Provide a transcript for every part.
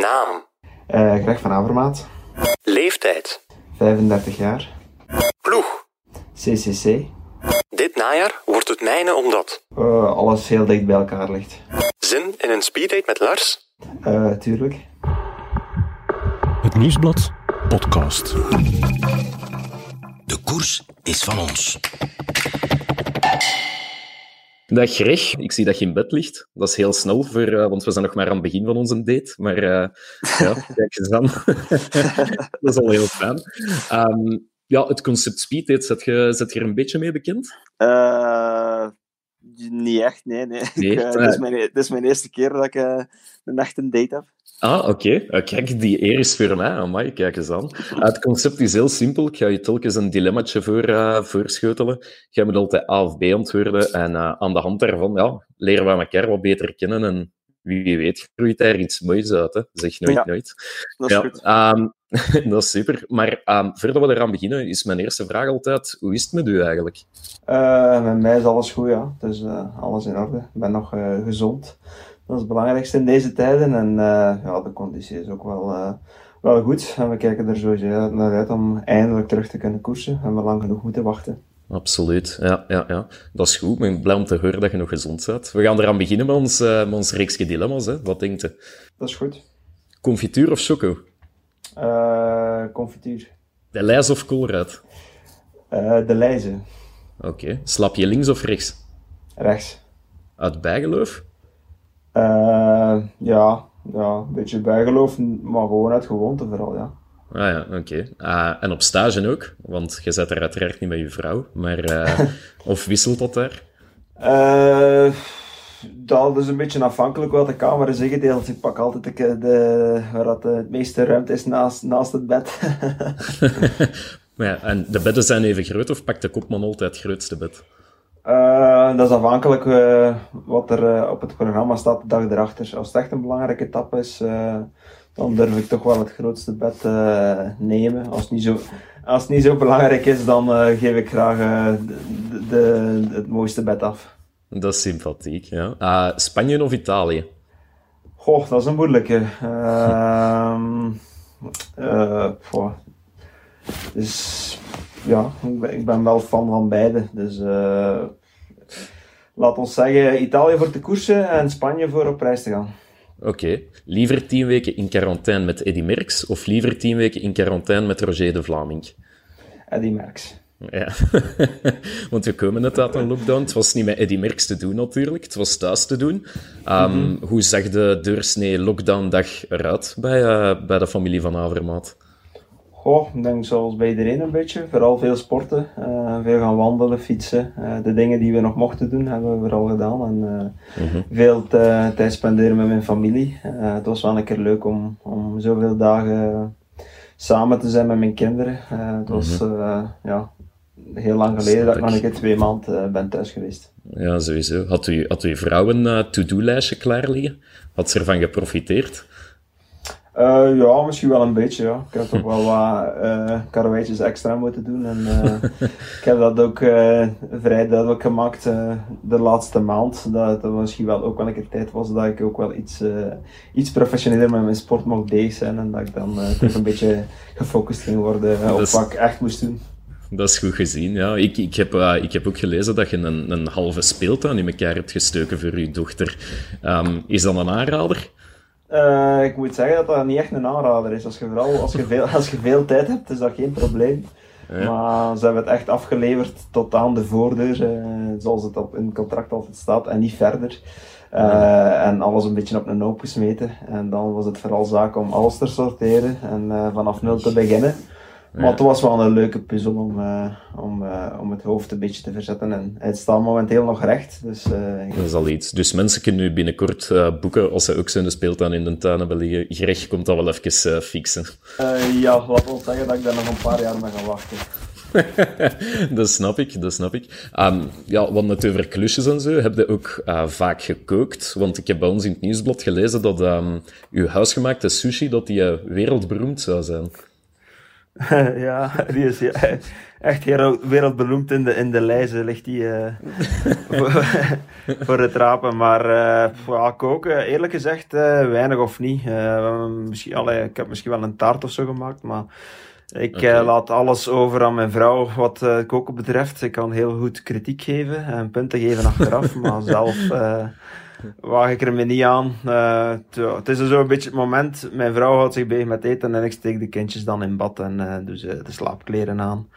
Naam. Uh, Greg van Avermaat. Leeftijd. 35 jaar. Ploeg. CCC. Dit najaar wordt het mijne omdat... Uh, alles heel dicht bij elkaar ligt. Zin in een speeddate met Lars? Uh, tuurlijk. Het Nieuwsblad podcast. De koers is van ons. Dag Greg, ik zie dat je in bed ligt. Dat is heel snel, voor, uh, want we zijn nog maar aan het begin van onze date. Maar uh, ja, kijk eens aan. dat is al heel fijn. Um, ja, het concept speed date, zet je, zet je er een beetje mee bekend? Uh, niet echt, nee. nee. nee ik, dit, is mijn, dit is mijn eerste keer dat ik een echt een date heb. Ah, oké. Okay. Uh, kijk, die eer is voor mij. Amai, kijk eens aan. Uh, het concept is heel simpel. Ik ga je telkens een dilemmaatje voor, uh, voorschotelen. Jij moet altijd A of B antwoorden. En aan de hand daarvan ja, leren we elkaar wat beter kennen. En wie weet groeit daar iets moois uit. Hè. Zeg nooit ja, nooit. Dat is, ja, goed. Um, dat is super. Maar um, voordat we eraan beginnen, is mijn eerste vraag altijd: hoe is het met u eigenlijk? met mij is alles goed, ja. Dus alles in orde. Ik ben nog gezond. Dat is het belangrijkste in deze tijden. En ja, de conditie is ook wel, wel goed. En we kijken er sowieso naar uit om eindelijk terug te kunnen koersen. En we lang genoeg moeten wachten. Absoluut, ja, ja, ja. Dat is goed. Ik ben blij om te horen dat je nog gezond bent. We gaan eraan beginnen met ons, uh, met ons reeksje dilemma's. Hè. Wat denkt je? Dat is goed. Confituur of choco? Uh, confituur. De lijs of koolruit? Uh, de lijze. Oké. Okay. Slap je links of rechts? Rechts. Uit bijgeloof? Ja, ja, een beetje bijgeloof, maar gewoon uit gewoonte vooral, ja. Ah ja, oké. Okay. Uh, en op stage ook? Want je zit er uiteraard niet met je vrouw, maar... Uh, of wisselt dat daar? dat is een beetje afhankelijk wat de kamer is ingedeeld. Ik pak altijd de, de, waar dat de meeste ruimte is naast, naast het bed. maar ja, en de bedden zijn even groot, of pakt de kopman altijd het grootste bed? Uh, dat is afhankelijk uh, wat er uh, op het programma staat de dag erachter. Als het echt een belangrijke etappe is, dan durf ik toch wel het grootste bed nemen. Als het, niet zo, als het niet zo belangrijk is, dan geef ik graag de, de, het mooiste bed af. Dat is sympathiek, ja. Spanje of Italië? Goh, dat is een moeilijke. Dus ja, ik ben, ik ben wel fan van beide. Dus uh, laat ons zeggen Italië voor te koersen en Spanje voor op reis te gaan. Oké. Okay. Liever tien weken in quarantaine met Eddy Merckx of liever tien weken in quarantaine met Roger de Vlaming? Eddy Merckx. Ja, want we komen net uit een lockdown. Het was niet met Eddy Merckx te doen natuurlijk, het was thuis te doen. Um, mm -hmm. Hoe zag de deursnee lockdown-dag eruit bij, uh, bij de familie van Avermaat? Goh, ik denk zoals bij iedereen een beetje. Vooral veel sporten, uh, veel gaan wandelen, fietsen. Uh, de dingen die we nog mochten doen, hebben we vooral gedaan. En uh, mm-hmm. veel tijd spenderen met mijn familie. het was wel een keer leuk om, om zoveel dagen samen te zijn met mijn kinderen. het was mm-hmm. ja, heel lang geleden dat ik nog een keer twee maanden ben thuis geweest. Ja, sowieso. Had u, had uw vrouw een to-do-lijstje klaar liggen? Had ze ervan geprofiteerd? Uh, ja, misschien wel een beetje. Ja. Ik heb toch wel wat uh, karweitjes extra moeten doen. En, uh, ik heb dat ook vrij duidelijk gemaakt de laatste maand. Dat het misschien wel ook wel een keer tijd was dat ik ook wel iets, iets professioneler met mijn sport mocht bezig zijn. En dat ik dan toch een beetje gefocust ging worden op is... wat ik echt moest doen. Dat is goed gezien, ja. Ik, ik, heb, ik heb ook gelezen dat je een, een halve speeltuin in elkaar hebt gestoken voor je dochter. Um, is dat een aanrader? Uh, ik moet zeggen dat dat niet echt een aanrader is. Als je, vooral, als je, veel, als je veel tijd hebt, is dat geen probleem. Ja. Maar ze hebben het echt afgeleverd tot aan de voordeur, uh, zoals het op in het contract altijd staat, en niet verder. Uh, ja. En alles een beetje op een hoop gesmeten. En dan was het vooral zaak om alles te sorteren en vanaf nul te beginnen. Maar het was wel een leuke puzzel om, uh, om, uh, om het hoofd een beetje te verzetten. En het staat momenteel nog recht. Dus, uh, dat is al iets. Dus mensen kunnen nu binnenkort boeken als ze ook zijn speeltuin in de tuin hebben liggen. Gerecht komt dat wel even fixen. ja, laat ons zeggen dat ik daar nog een paar jaar mee ga wachten. dat snap ik, dat snap ik. Um, ja, want het over klusjes en zo, heb je ook uh, vaak gekookt? Want ik heb bij ons in het nieuwsblad gelezen dat um, uw huisgemaakte sushi dat die, uh, wereldberoemd zou zijn. ja, die is ja, echt heel wereldberoemd in de, in de lijzen, ligt die eh, voor, voor het rapen. Maar eh, ja, koken, eerlijk gezegd, eh, weinig of niet. Eh, misschien, allee, ik heb misschien wel een taart of zo gemaakt, maar ik eh, laat alles over aan mijn vrouw wat eh, koken betreft. Ik kan heel goed kritiek geven en punten geven achteraf, maar zelf eh waag ik er me niet aan. Eh, het, is zo een beetje het moment, mijn vrouw houdt zich bezig met eten en ik steek de kindjes dan in bad en eh doe ze de slaapkleren aan.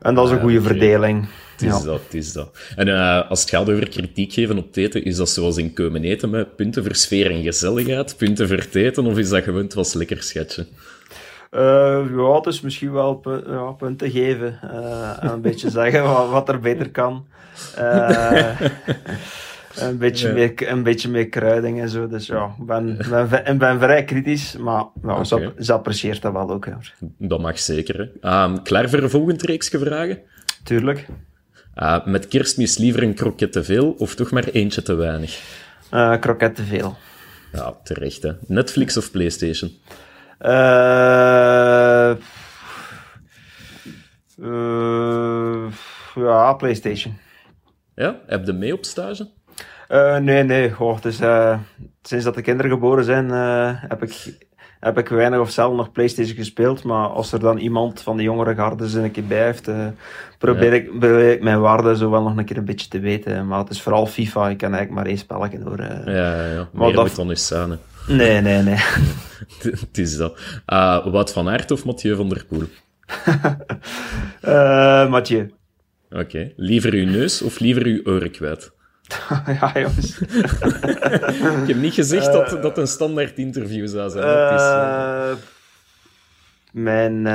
En dat is een goede verdeling. Het is Ja. dat, het is dat. En eh, als het gaat over kritiek geven op eten, is dat zoals in komen eten met punten voor sfeer en gezelligheid, punten voor het eten, of is dat gewoon het was lekker schatje? Eh, ja, het is misschien wel ja, punten geven eh, en een beetje zeggen wat, wat er beter kan. Eh, een, beetje Ja. meer, een beetje meer kruiding en zo. Dus ja, ik ben, ben, ben vrij kritisch, maar ja, ze, apprecieert dat wel ook. Hoor. Dat mag zeker. Hè. Ehm, klaar voor een volgend reeksje vragen? Tuurlijk. Eh, met kerstmis liever een kroket te veel of toch maar eentje te weinig? Eh kroket te veel. Ja, terecht. Hè. Netflix of PlayStation? Eh, ja, PlayStation. Ja, heb je mee op stage? Eh, nee, nee. Goh, het is, eh, sinds dat de kinderen geboren zijn, eh, heb, ik, heb ik weinig of zelden nog PlayStation gespeeld. Maar als er dan iemand van de jongere garde er een keer bij heeft, probeer, Ja. ik, probeer ik mijn waarde zo wel nog een keer een beetje te weten. Maar het is vooral FIFA. Ik ken eigenlijk maar één spelletje hoor. eh. Ja, ja, ja. Maar dat- moet dan eens zijn. hè. Nee, nee, nee. Het is dat. Wout van Aert of Mathieu van der Poel? Mathieu. Oké. Liever uw neus of liever uw oren kwijt? ja, jongens. Ik heb niet gezegd dat dat een standaard interview zou zijn. Is, eh, Eh, mijn. eh,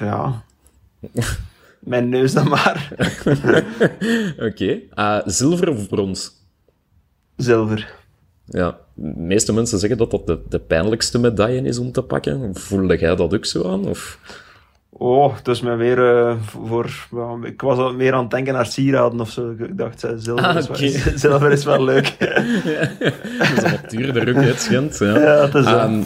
ja. mijn neus dan maar. Oké. Eh, zilver of brons? Zilver. Ja, de meeste mensen zeggen dat dat de, de pijnlijkste medaille is om te pakken. Voelde jij dat ook zo aan? Of... Oh, het is me weer eh, voor. ja, ik was al meer aan het denken naar sieraden of zo. Ik dacht, eh, zilver, Ah, is, wel, zilver is wel leuk. Dat is ook. Ja. Ja, het is zo. Ehm,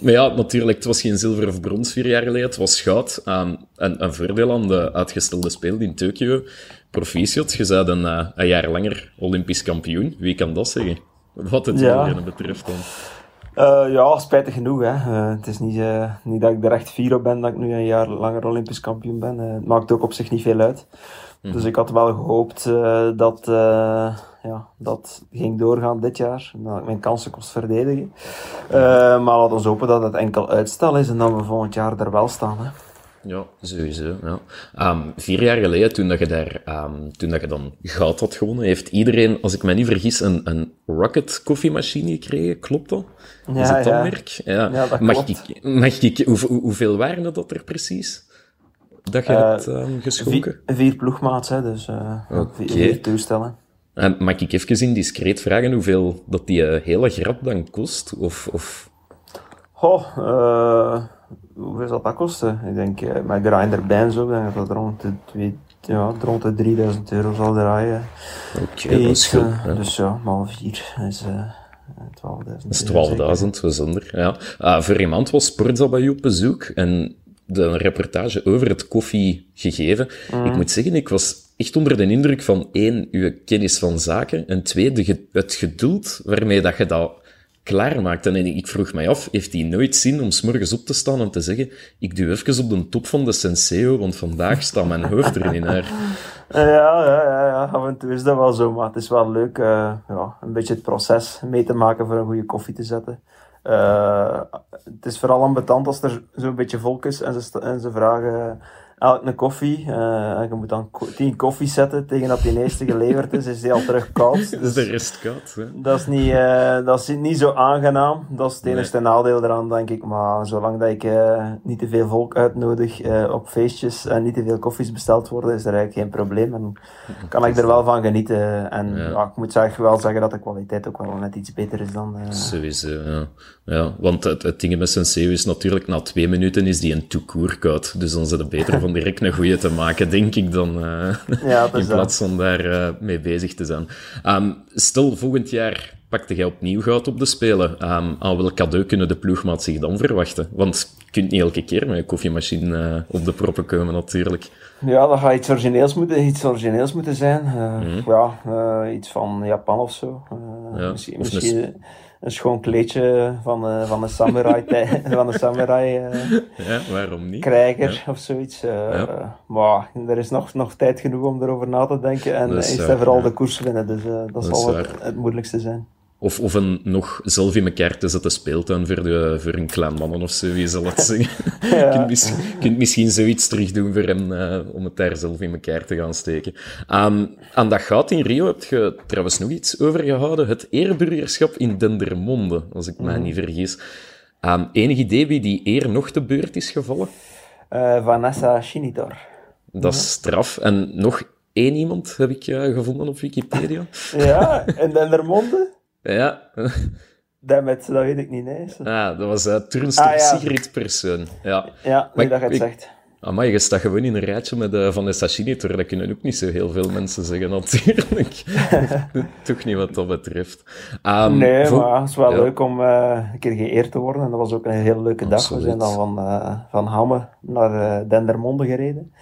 maar ja, natuurlijk, het was geen zilver of brons vier jaar geleden, het was goud. Ehm, en een voordeel aan de uitgestelde Spelen in Tokio, proficiat, je bent een, eh, een jaar langer Olympisch kampioen. Wie kan dat zeggen? Wat het Ja. betreft dan. Eh, ja, spijtig genoeg. Hè. Eh, het is niet, eh, niet dat ik er echt fier op ben dat ik nu een jaar langer Olympisch kampioen ben. Het maakt ook op zich niet veel uit. Dus ik had wel gehoopt eh, dat ja, dat ging doorgaan dit jaar. Dat ik mijn kansen kost verdedigen. Maar laten we hopen dat het enkel uitstel is en dat we volgend jaar er wel staan. Hè. Ja, sowieso. Ja. Ehm, vier jaar geleden, toen, dat je daar, ehm, toen dat je dan goud had gewonnen, heeft iedereen, als ik me niet vergis, een, een Rocket koffiemachine gekregen. Klopt dat? Ja, is dat dat ja. merk? Ja. Ja, dat mag, klopt. ik, mag ik, hoe, hoe- hoeveel waren het dat er precies? Dat je hebt ehm, geschonken? Vier, vier ploegmaats, hè, dus Oké. vier, vier toestellen. En mag ik even indiscreet vragen hoeveel dat die eh, hele grap dan kost? Of, of... Goh, eh, hoeveel zal dat kosten? Ik denk eh, met grinder zo, denk ik dat dat rond de, twee, ja, rond de 3000 euro zal draaien. Oké, dat is goed. eh. Dus ja, maal 4 is eh 12.000. Dat is euro, 12.000, bijzonder. Ja. Ah, voor iemand was Sportza bij u op bezoek en de reportage over het koffie gegeven. Ik moet zeggen, ik was echt onder de indruk van één, uw kennis van zaken en twee, de het geduld waarmee dat je dat klaarmaakt. En ik vroeg mij af, heeft hij nooit zin om 's morgens op te staan en te zeggen ik duw even op de top van de Senseo, want vandaag staat mijn hoofd erin in haar. Eh, Ja, ja, ja, ja, af en toe is dat wel zo, maar het is wel leuk uh, ja, een beetje het proces mee te maken voor een goede koffie te zetten. Uh, het is vooral ambetant als er zo'n beetje volk is en ze, en ze vragen elk een koffie. Uh, en je moet dan ko tien koffies zetten tegen dat die eerste geleverd is, is die al terug koud. Dus, de rest koud. Hè? Dat is, niet, uh, dat is niet zo aangenaam. Dat is het enige nee. nadeel eraan, denk ik. Maar zolang dat ik uh, niet te veel volk uitnodig op feestjes en niet te veel koffies besteld worden, is er eigenlijk geen probleem. En kan ik er wel van genieten. En ja. Ja, ik moet zeg, wel zeggen dat de kwaliteit ook wel net iets beter is dan... Sowieso, ja. ja want het, het ding met Senseo is natuurlijk, na twee minuten is die een toekoer koud. Dus dan zit het beter van direct een goede te maken, denk ik, dan uh, ja, in plaats van daar uh, mee bezig te zijn. Um, stel, volgend jaar pakte jij opnieuw goud op de Spelen. Ehm, aan welk cadeau kunnen de ploegmaat zich dan verwachten? Want je kunt niet elke keer met een koffiemachine eh, op de proppen komen, natuurlijk. Ja, dat gaat iets origineels moeten, iets origineels moeten zijn. Eh, Mhm. Ja, eh, iets van Japan of zo. Eh, Ja, misschien of misschien een schoon kleedje van, eh, van een samurai, van een samurai eh, Ja, waarom niet? krijger of zoiets. Ja. Maar er is nog, nog tijd genoeg om erover na te denken. En is waar, hij vooral de koers winnen, dus dat, Dat zal het, het moeilijkste zijn. Of, of een nog zelf in elkaar te zetten speeltuin voor, de, voor een klein mannen of zo, wie zal het zeggen. Je kunt, mis- je kunt misschien zoiets terug doen voor hem, eh, om het daar zelf in elkaar te gaan steken. Ehm, aan dat goud in Rio heb je trouwens nog iets over gehouden. Het ereburgerschap in Dendermonde, als ik mij niet vergis. Ehm, enig idee wie die eer nog te beurt is gevallen? Eh, Vanessa Schinitor. Dat is straf. En nog één iemand heb ik eh, gevonden op Wikipedia. Ja, en Dendermonde? Ja, Dammit, dat weet ik niet. Nee. ah, dat was uh, turnster Ah, ja. Sigrid Persoon. Ja. Ja, dat je het zegt. Amai, je staat gewoon in een rijtje met uh, Vanessa Schinitor. Dat kunnen ook niet zo heel veel mensen zeggen, natuurlijk. Toch niet wat dat betreft. Ehm, Nee, voor- maar het is wel ja. leuk om eh, een keer geëerd te worden. En dat was ook een heel leuke dag. Absoluut. We zijn dan van, eh, van Hamme naar eh, Dendermonde gereden.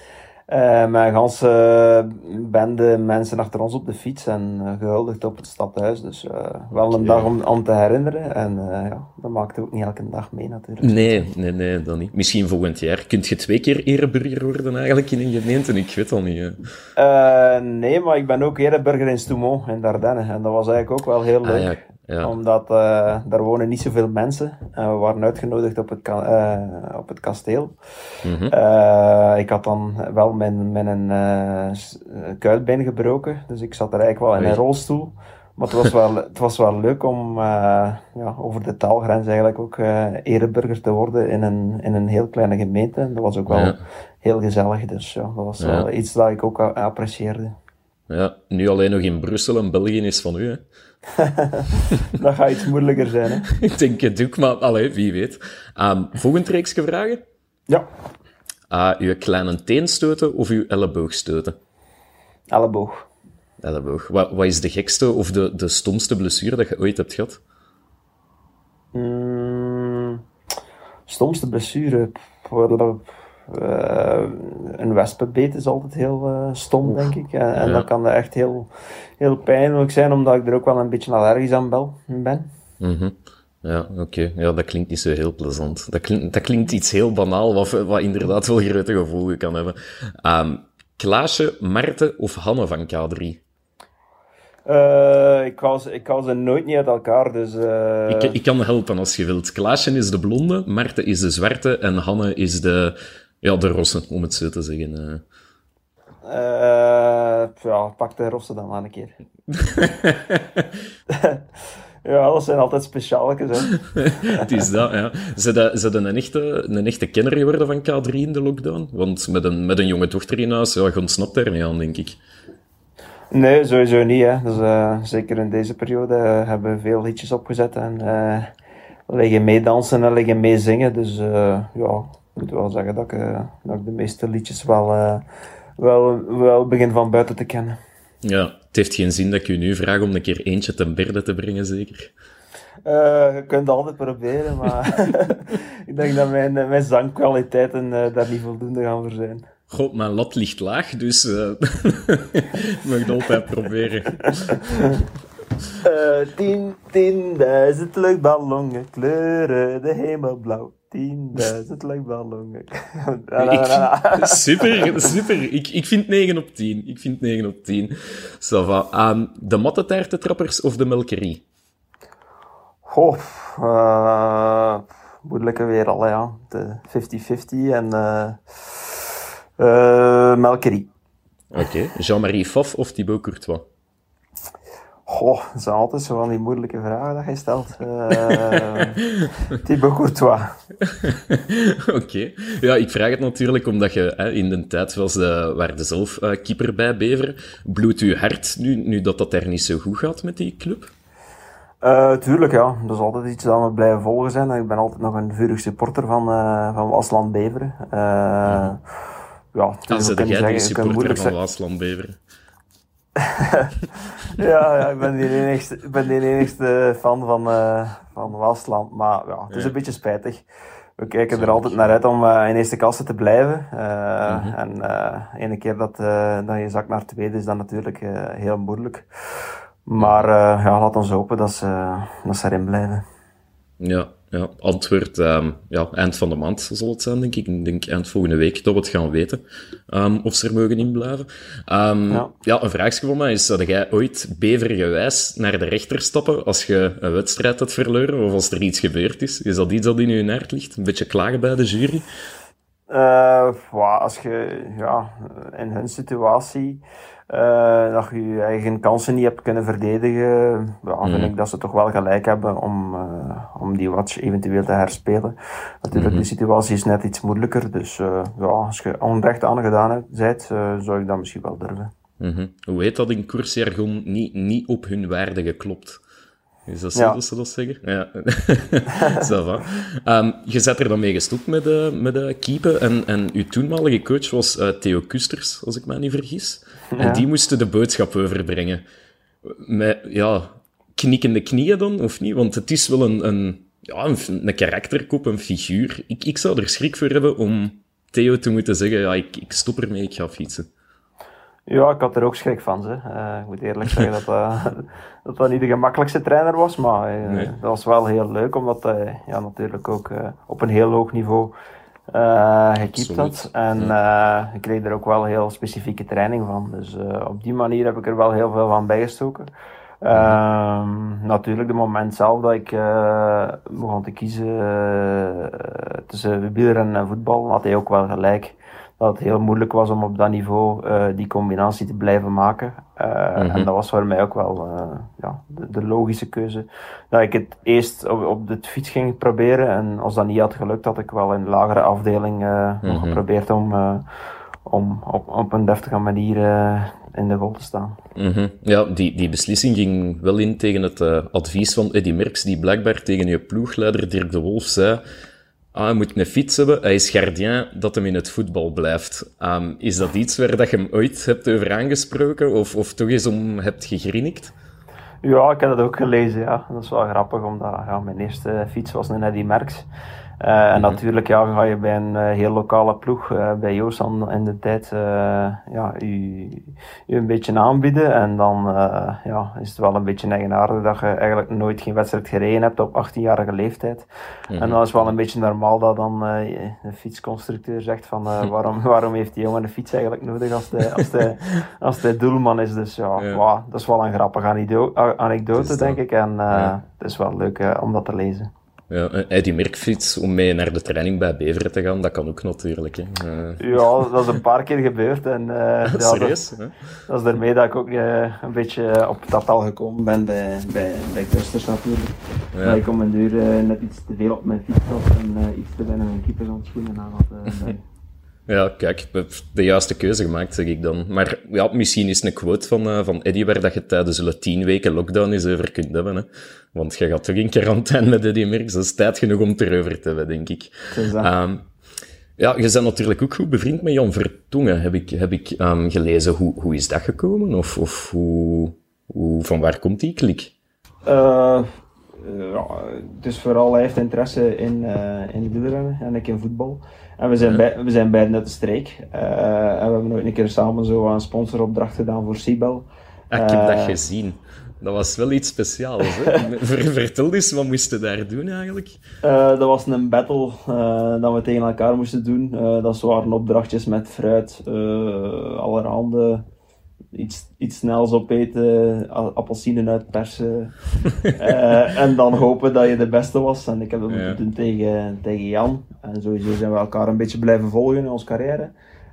Eh met een ganse bende mensen achter ons op de fiets en eh, gehuldigd op het stadhuis. Dus eh, wel een dag om, om te herinneren. En eh, ja, dat maakte ook niet elke dag mee natuurlijk. Nee, nee, nee, dat niet. Misschien volgend jaar. Kunt je twee keer ereburger worden eigenlijk in een gemeente? Ik weet dat niet. Eh, nee, maar ik ben ook ereburger in Stoumont in Dardenne. En dat was eigenlijk ook wel heel Ah, leuk. ja, ja. Omdat eh, daar wonen niet zoveel mensen. En we waren uitgenodigd op het, ka- eh, op het kasteel. Mhm. Ik had dan wel mijn, mijn kuitbeen gebroken. Dus ik zat er eigenlijk wel in een rolstoel. Maar het was wel, het was wel leuk om ja, over de taalgrens eigenlijk ook ereburger te worden in een, in een heel kleine gemeente. En dat was ook wel Ja. heel gezellig. Dus ja, dat was wel iets dat ik ook a- apprecieerde. ja, nu alleen nog in Brussel en België is van u. Hè. Dat gaat iets moeilijker zijn. Hè? Ik denk het ook, maar allee, wie weet. Ehm volgend reeksje vragen. Ja, Ah, uw kleine teen stoten of uw elleboog stoten? elleboog. Elleboog. Wat, wat is de gekste of de, de stomste blessure dat je ooit hebt gehad? Mm, stomste blessure. Pff, eh, een wespenbeet is altijd heel eh, stom, denk ik. En, en Ja. dat kan echt heel, heel pijnlijk zijn, omdat ik er ook wel een beetje allergisch aan bel- ben. Mhm. Ja, oké. Ja, dat klinkt niet zo heel plezant. Dat klinkt, dat klinkt iets heel banaal, wat, wat inderdaad wel grote gevolgen kan hebben. Ehm Klaasje, Marten of Hanne van K3? Eh, ik, hou ze, ik hou ze nooit niet uit elkaar, dus... Ik, ik kan helpen als je wilt. Klaasje is de blonde, Marten is de zwarte en Hanne is de, ja, de rosse, om het zo te zeggen. eh, ja, pak de rossen dan maar een keer. ja, dat zijn altijd speciaaltjes, hè. Het is dat, ja. Ze hadden een echte, een echte kenner geworden van K3 in de lockdown. Want met een, met een jonge dochter in huis, ja, je ontsnapt daar niet aan, denk ik. Nee, sowieso niet. Hè. Dus, eh, zeker in deze periode hebben we veel liedjes opgezet en liggen meedansen en liggen meezingen. Dus ja, moet wel zeggen dat ik, eh, dat ik de meeste liedjes wel, eh, wel, wel begin van buiten te kennen. Ja, het heeft geen zin dat ik u nu vraag om een keer eentje ten berde te brengen, zeker. Eh, je kunt het altijd proberen, maar ik denk dat mijn, mijn zangkwaliteiten daar niet voldoende gaan voor zijn. God, mijn lat ligt laag, dus je mag het altijd proberen. Eh, tien, tienduizend luchtballonnen, kleuren de hemel blauw. Tienduizend luchtballonnen. Ik, super, super. Ik, ik vind 9 op 10. Ik vind 9 op 10. Ça va. Ehm, de mattetaartentrappers of de melkerie? Goh, eh, moeilijke weer al, ja. De 50-50 en eh eh, Melkerie. Oké. Jean-Marie Faf of Thibaut Courtois? Goh, dat zijn altijd zo van die moeilijke vragen dat je stelt. Eh Thibaut Courtois. Oké. Ja, ik vraag het natuurlijk omdat je hè, in de tijd was de, waar de zelf eh, keeper bij Beveren. Bloedt uw hart nu, nu dat dat daar niet zo goed gaat met die club? Eh, tuurlijk, ja. Dat is altijd iets dat we blijven volgen zijn. Ik ben altijd nog een vurig supporter van, eh van Wasland Beveren. Eh, Ja, Dan kunnen jij supporter van zeggen. Waasland Beveren. ja, ja, ik ben de enigste, ik ben de enigste fan van, uh, van Wasland. Maar ja, het is een beetje spijtig. We kijken er altijd naar uit om eh, in eerste klasse te blijven. Eh, Mhm. En eh ene keer dat, eh, dat je zakt naar tweede is dat natuurlijk eh, heel moeilijk. Maar eh, ja, laat ons hopen dat ze, dat ze erin blijven. Ja, ja. antwoord ehm, ja, eind van de maand zal het zijn, denk ik. Ik denk eind volgende week dat we het gaan weten ehm, of ze er mogen in blijven. Ehm, ja. Ja. een vraagje van mij is, zou jij ooit bevergewijs naar de rechter stappen als je een wedstrijd hebt verloren of als er iets gebeurd is? Is dat iets dat in je hart ligt? Een beetje klagen bij de jury? Ja, als je ja, in hun situatie eh, dat je je eigen kansen niet hebt kunnen verdedigen, ja, vind Mhm. ik dat ze toch wel gelijk hebben om, eh, om die watch eventueel te herspelen. Natuurlijk, Mhm. de situatie is net iets moeilijker, dus eh, ja, als je onrecht aangedaan eh, zou ik dat misschien wel durven. Mhm. Hoe heet dat in koersjargon? Niet, niet op hun waarde geklopt. Is dat zo Ja. dat ze dat zeggen? Ja. Ça va. Ehm, je zet er dan mee gestopt met, de met de keepen. En, en uw toenmalige coach was Theo Kusters, als ik me niet vergis. En die moesten de boodschap overbrengen. Met ja, knikkende knieën dan, of niet? Want het is wel een, een, ja, een, een karakterkop, een figuur. Ik, ik zou er schrik voor hebben om Theo te moeten zeggen: ja, ik, ik stop ermee, ik ga fietsen. Ja, ik had er ook schrik van. Ze. Eh, ik moet eerlijk zeggen dat, dat dat dat niet de gemakkelijkste trainer was, maar eh, Nee. dat was wel heel leuk, omdat hij ja, natuurlijk ook eh, op een heel hoog niveau eh gekiept had. Absoluut. En eh, ik kreeg er ook wel heel specifieke training van. Dus eh, op die manier heb ik er wel heel veel van bijgestoken. Ehm, natuurlijk, de moment zelf dat ik eh, begon te kiezen eh, tussen wielrennen en voetbal, had hij ook wel gelijk dat het heel moeilijk was om op dat niveau eh, die combinatie te blijven maken. Eh, Mhm. En dat was voor mij ook wel eh, ja, de, de logische keuze. Dat ik het eerst op, op de fiets ging proberen. En als dat niet had gelukt, had ik wel in de lagere afdeling Mhm. geprobeerd om, om op, op een deftige manier in de goal te staan. Mhm. Ja, die, die beslissing ging wel in tegen het advies van Eddy Merckx, die blijkbaar tegen je ploegleider Dirk de Wolf zei ah, hij moet een fiets hebben, hij is gardien, dat hem in het voetbal blijft. Ehm, is dat iets waar dat je hem ooit hebt over aangesproken, of, of toch eens om hebt gegrinnikt? Ja, ik heb dat ook gelezen, ja. Dat is wel grappig, omdat mijn eerste fiets was een Eddy Merckx. Eh, En natuurlijk ja, ga je bij een eh, heel lokale ploeg, eh, bij Joosan in de tijd, ja, je, je een beetje aanbieden. En dan ja, is het wel een beetje eigenaardig dat je eigenlijk nooit geen wedstrijd gereden hebt op 18-jarige leeftijd. En dan is het wel een beetje normaal dat dan de fietsconstructeur zegt van waarom, waarom heeft die jongen een fiets eigenlijk nodig als hij, als hij, als hij doelman is. Dus ja, Ja. wauw, dat is wel een grappige anekdote, denk ik. En Ja. het is wel leuk om dat te lezen. Ja, een Eddy Merckx fiets om mee naar de training bij Beveren te gaan, dat kan ook natuurlijk. Hè. Eh, Ja, dat is een paar keer gebeurd. En eh, ja, dat, serieus? dat is daarmee dat ik ook eh, een beetje op dat al gekomen ben bij, bij, bij Kusters natuurlijk. Ja. Dat ik om een uur eh, net iets te veel op mijn fiets had en eh, iets te weinig mijn keepershandschoenen aan had. eh, bij. Ja, kijk, ik heb de juiste keuze gemaakt, zeg ik dan. Maar ja, misschien is een quote van, eh, van Eddie waar dat je tijdens de tien weken lockdown eens over kunt hebben. Hè? Want je gaat toch in quarantaine met Eddie Merckx. Dat is tijd genoeg om het erover te hebben, denk ik. Ehm, ja, je bent natuurlijk ook goed bevriend met Jan Vertongen, heb ik, heb ik ehm, gelezen. Hoe, hoe is dat gekomen? Of, of hoe, hoe, van waar komt die klik? Eh, ja, dus vooral hij heeft interesse in, eh in wielrennen en ik in voetbal. En we zijn, Ja. bij, we zijn beiden uit de streek. Eh, en we hebben ooit een keer samen zo een sponsoropdracht gedaan voor Sibel. Ik heb Eh, dat gezien. Dat was wel iets speciaals. Hè? Ver- Vertel eens, wat moesten daar doen eigenlijk? Eh, dat was een battle eh, dat we tegen elkaar moesten doen. Eh, dat waren opdrachtjes met fruit, eh allerhande. Iets, iets snels opeten, appelsinen uitpersen. Eh, en dan hopen dat je de beste was. En ik heb dat Ja. moeten doen tegen, tegen Jan. En sowieso zijn we elkaar een beetje blijven volgen in onze carrière.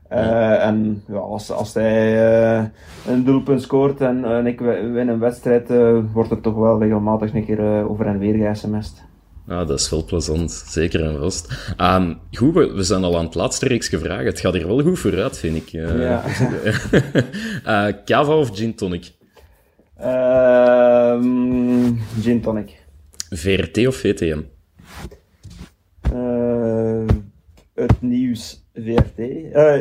Eh, En ja, als, als hij eh, een doelpunt scoort en, en ik wi- win een wedstrijd, wordt er toch wel regelmatig een keer over en weer ge-sms'd. Ja, dat is wel plezant, zeker en vast. Ehm, goed, we, we zijn al aan het laatste reeks gevraagd. Het gaat hier wel goed vooruit, vind ik. Eh, Ja. eh, Cava of gin tonic? Ehm gin tonic. VRT of VTM? Eh, het nieuws VRT.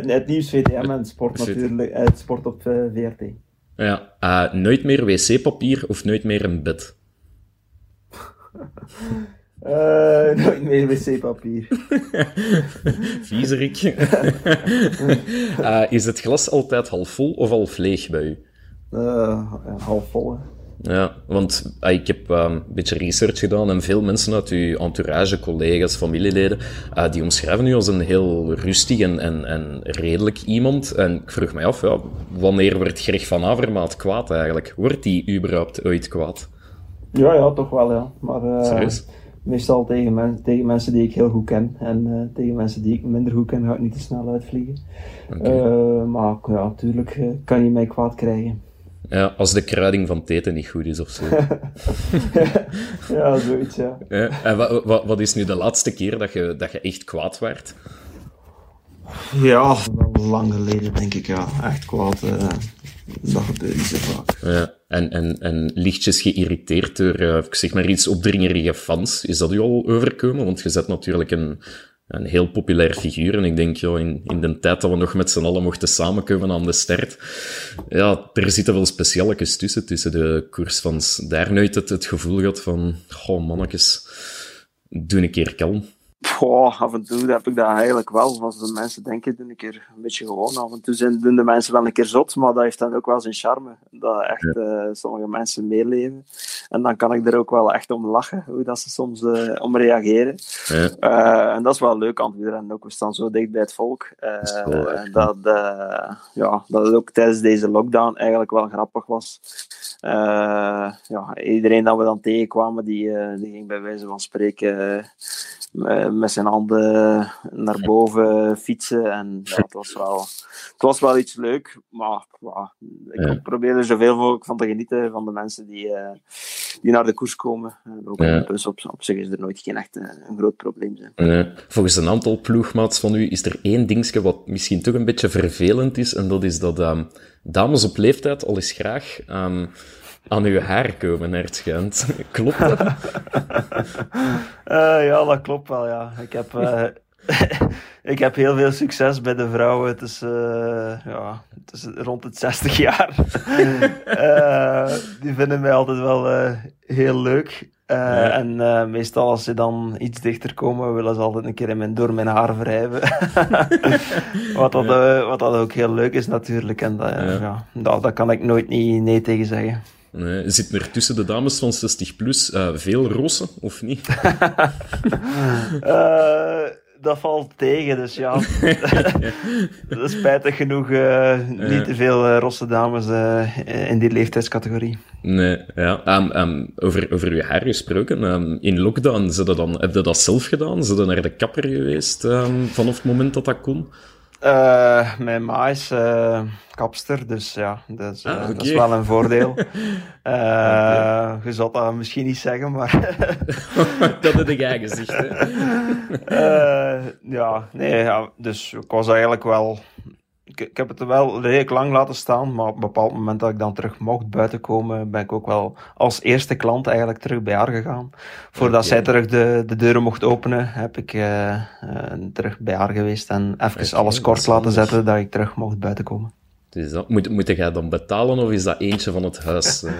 Het nieuws VTM en het sport natuurlijk. Het sport op VRT. Ja, nooit meer wc-papier of nooit meer een bed? Eh, nooit meer wc-papier. Viezerik. Eh, is het glas altijd half vol of half leeg bij u? Eh, ja, half vol, hè. Ja, want ah, ik heb een beetje research gedaan en veel mensen uit uw entourage, collega's, familieleden, die omschrijven u als een heel rustig en, en, en redelijk iemand. En ik vroeg mij af, ja, wanneer wordt Greg van Avermaat kwaad eigenlijk? Wordt die überhaupt ooit kwaad? Ja, ja, toch wel, ja. Maar Serieus? Meestal tegen, men- tegen mensen die ik heel goed ken. En eh, tegen mensen die ik minder goed ken, ga ik niet te snel uitvliegen. Eh, maar ja, natuurlijk eh, kan je mij kwaad krijgen. Ja, als de kruiding van het eten niet goed is of zo. ja, zoiets, ja. Ja, en wat, wat, wat is nu de laatste keer dat je, dat je echt kwaad werd? Ja, wel lang geleden denk ik, ja. Echt kwaad. eh, dat gebeurt niet zo vaak. Ja, en, en, en lichtjes geïrriteerd door, eh, ik zeg maar iets, opdringerige fans. Is dat u al overkomen? Want je zet natuurlijk een, een heel populair figuur. En ik denk, ja, in, in de tijd dat we nog met z'n allen mochten samenkomen aan de start, ja, er zitten wel specialekes tussen, tussen de koersfans. Daar nooit het, het gevoel gehad van, goh, mannetjes, doe een keer kalm. Goh, af en toe heb ik dat eigenlijk wel. Als de mensen denken, doe ik er een beetje gewoon. Af en toe zijn, doen de mensen wel een keer zot, maar dat heeft dan ook wel zijn charme. Dat echt eh, sommige mensen meeleven. En dan kan ik er ook wel echt om lachen, hoe dat ze soms eh, om reageren. Ja, Eh, en dat is wel leuk aan het wielrennen ook. We staan zo dicht bij het volk. En dat, ja, dat het ook tijdens deze lockdown eigenlijk wel grappig was. Ja, iedereen dat we dan tegenkwamen, die, die ging bij wijze van spreken met zijn handen naar boven fietsen. En ja, het, was wel, het was wel iets leuk, maar ja, ik Ja. probeer er zoveel mogelijk van te genieten van de mensen die, eh, die naar de koers komen. Ook Ja. op de bus op, op zich is er nooit geen echt eh, een groot probleem zijn. Volgens een aantal ploegmaats van u is er één dingetje wat misschien toch een beetje vervelend is, en dat is dat ehm, dames op leeftijd al eens graag ehm, aan uw haar komen, schijnt. Klopt dat? Eh, ja, dat klopt wel, ja. Ik heb, eh, ik heb heel veel succes bij de vrouwen. Het is, eh, ja, het is rond het 60 jaar. Die vinden mij altijd wel heel leuk. En meestal als ze dan iets dichter komen, willen ze altijd een keer in mijn, door mijn haar wrijven. wat, dat, wat dat ook heel leuk is natuurlijk. En dat, Ja. ja. dat, dat kan ik nooit niet nee tegen zeggen. Nee. Zitten er tussen de dames van 60 plus eh, veel rossen, of niet? Eh, dat valt tegen, dus ja. dat is spijtig genoeg eh, niet te veel rosse dames in die leeftijdscategorie. Nee, ja. Ehm, ehm, over, over uw haar gesproken, ehm, in lockdown, ze dat dan, heb je dat zelf gedaan? Zijn naar de kapper geweest vanaf het moment dat dat kon? Eh, mijn ma is eh, kapster, dus ja, dat is, eh, Ah, dat is wel een voordeel. Je zou dat misschien niet zeggen, maar dat heb gezegd, hè? Eh, ja, nee, ja, dus ik was eigenlijk wel. Ik, ik heb het wel redelijk lang laten staan, maar op een bepaald moment dat ik dan terug mocht buiten komen, ben ik ook wel als eerste klant eigenlijk terug bij haar gegaan. Voordat zij terug de, de deuren mocht openen, heb ik eh, eh, terug bij haar geweest en even alles kort laten zetten dat ik terug mocht buiten komen. Dus dat, moet, moet jij dan betalen of is dat eentje van het huis? eh?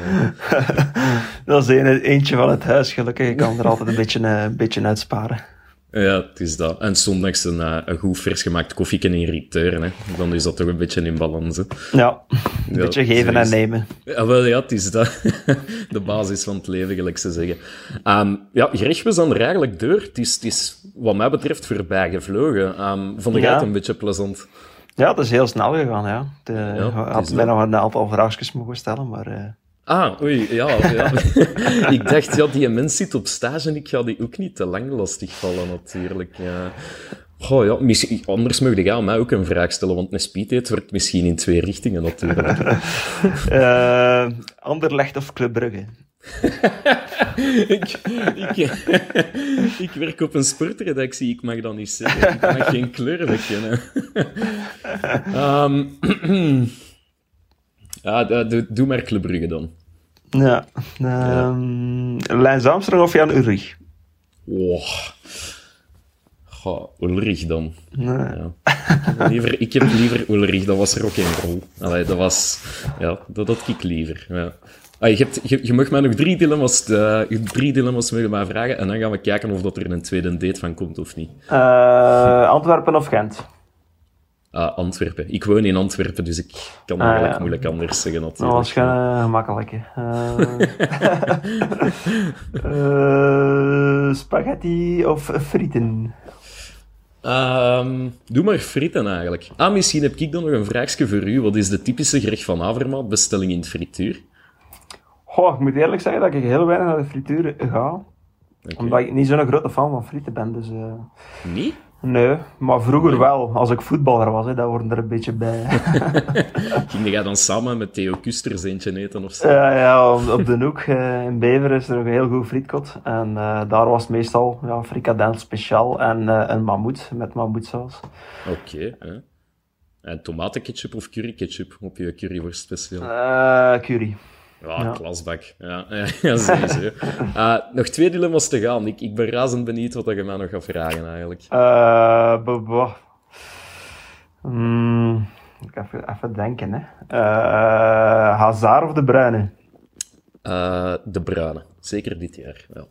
Dat is een, eentje van het huis, gelukkig. Ik kan er altijd een beetje, een beetje uitsparen. Ja, het is dat. En zondags een, eh, een goed vers gemaakt koffieke in. Hè. Dan is dat toch een beetje in balans. Hè. Ja, een Ja, beetje geven en nemen. Ja, wel, ja, het is dat. De basis van het leven, gelijk ze zeggen. Ehm, ja, Greg, we zijn er eigenlijk door. Het is, het is wat mij betreft voorbij gevlogen. Ehm, vond Ja. het een beetje plezant? Ja, het is heel snel gegaan, ja. De, ik had mij nog een aantal vraagjes mogen stellen, maar... eh, Ah, oei, ja. ja. ik dacht, ja, die mens zit op stage en ik ga die ook niet te lang lastigvallen, natuurlijk. Ja. Goh, ja, misschien, anders mocht jij aan mij ook een vraag stellen, want een speeddate werkt misschien in twee richtingen, natuurlijk. eh, Anderlecht of Club Brugge? ik, ik, ik werk op een sportredactie, ik mag dat niet zeggen. Ik mag geen kleur bekennen. Ehm, doe, doe maar Club Brugge dan. Ja. Lijn Armstrong of Jan Ulrich? Oh. Goh, Ulrich dan. Nee. Ja. Ik heb liever, ik heb liever Ulrich, dat was rock and roll. Allee, dat was... Ja, dat had ik liever. Ja. Ah, je, hebt, je, je mag mij nog drie dilemma's, eh, drie dilemma's mogen mij vragen en dan gaan we kijken of dat er een tweede date van komt of niet. Eh, Antwerpen of Gent? Ah, Antwerpen. Ik woon in Antwerpen, dus ik kan Ah, ja. moeilijk anders zeggen Dat was uh, gemakkelijk. hè. Eh, eh, spaghetti of frieten? Ehm, doe maar frieten eigenlijk. Ah, misschien heb ik dan nog een vraagje voor u. Wat is de typische gerecht van Avermaat bestelling in het frituur? Goh, ik moet eerlijk zeggen dat ik heel weinig naar de frituur ga. Omdat ik niet zo'n grote fan van frieten ben. Dus, eh, Niet? Nee, maar vroeger wel. Als ik voetballer was, hè, dat hoorde er een beetje bij. Ging jij dan samen met Theo Kusters eentje eten of zo? Ja, ja, op, op de hoek eh, in Bever is er een heel goed frietkot. En eh, daar was meestal ja, frikadel speciaal en eh, een mammoet met mammoetsaus. Oké. hè. En tomatenketchup of curryketchup op je curryworst speciaal? Eh curry. Ja, ja. klasbak. Ja, ja, ja sowieso. Eh, nog twee dilemma's te gaan. Ik, ik ben razend benieuwd wat je mij nog gaat vragen eigenlijk. Eh, Hmm, ik even, even denken, hè. Eh, Hazard of de Bruyne? Eh, de bruine. Zeker dit jaar. Ja.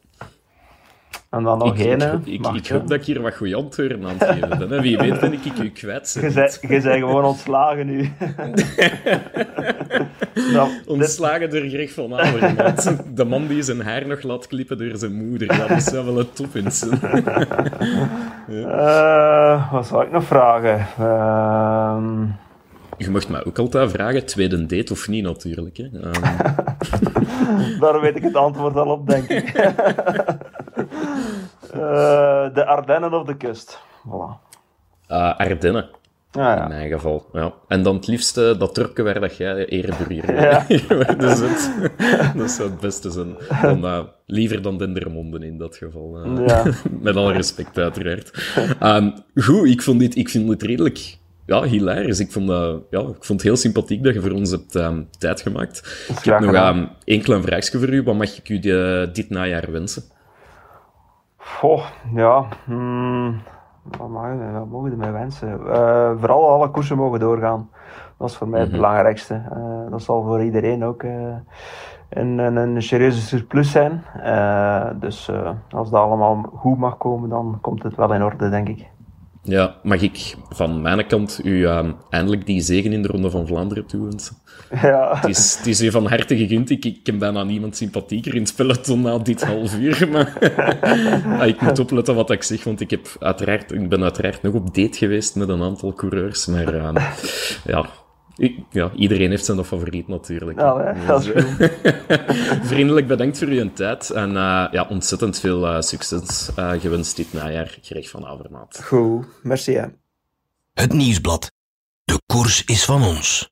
En dan nog één, ik, ik, ik, hoop dat ik hier wat goede antwoorden aan het geven ben. Wie weet ben ik u kwijt. Je bent je bent gewoon ontslagen nu. dit, Ontslagen door Greg van Avermaat. De man die zijn haar nog laat klippen door zijn moeder. Ja, dat zou wel een top in zijn. eh, wat zou ik nog vragen? Ehm, Je mocht mij ook altijd vragen, tweede date of niet natuurlijk. Hè. Ehm, daar weet ik het antwoord al op, denk ik. Eh, de Ardennen of de kust? Voilà. eh, Ardennen, Ah, in ja. mijn geval. Ja. En dan het liefste dat Turken waar dat jij eerburger Ja. dus het, Dat zou het beste zijn. Dan, eh, liever dan Dendermonde in dat geval. eh. Ja. Met alle respect, uiteraard. Ehm, goed, ik, vond dit, ik vind dit redelijk ja, hilarisch. Ik vond, ja, ik vond het heel sympathiek dat je voor ons hebt ehm, tijd gemaakt. Ik heb nog ehm één klein vraagje voor u. Wat mag ik u dit najaar wensen? Goh, ja. hmm, wat, mag, je- wat mogen we mij wensen? Eh, vooral alle koersen mogen doorgaan. Dat is voor mij het belangrijkste. Eh, dat zal voor iedereen ook eh, een, een, een serieuze surplus zijn. Dus als dat allemaal goed mag komen, dan komt het wel in orde, denk ik. Ja, mag ik van mijn kant u ehm, eindelijk die zegen in de Ronde van Vlaanderen toewensen? ja. Het is, het is u van harte gegund. Ik, ik ken bijna niemand sympathieker in het peloton na dit half uur. Maar Ah, ik moet opletten wat ik zeg, want ik, heb uiteraard, ik ben uiteraard nog op date geweest met een aantal coureurs. Maar ehm, ja, ja, iedereen heeft zijn favoriet natuurlijk. Ja, hè, dat is Dus, Vriendelijk bedankt voor uw tijd. En eh, ja, ontzettend veel eh, succes eh, gewenst dit najaar, Greg van Avermaat. Goed, merci hè. Het nieuwsblad. De koers is van ons.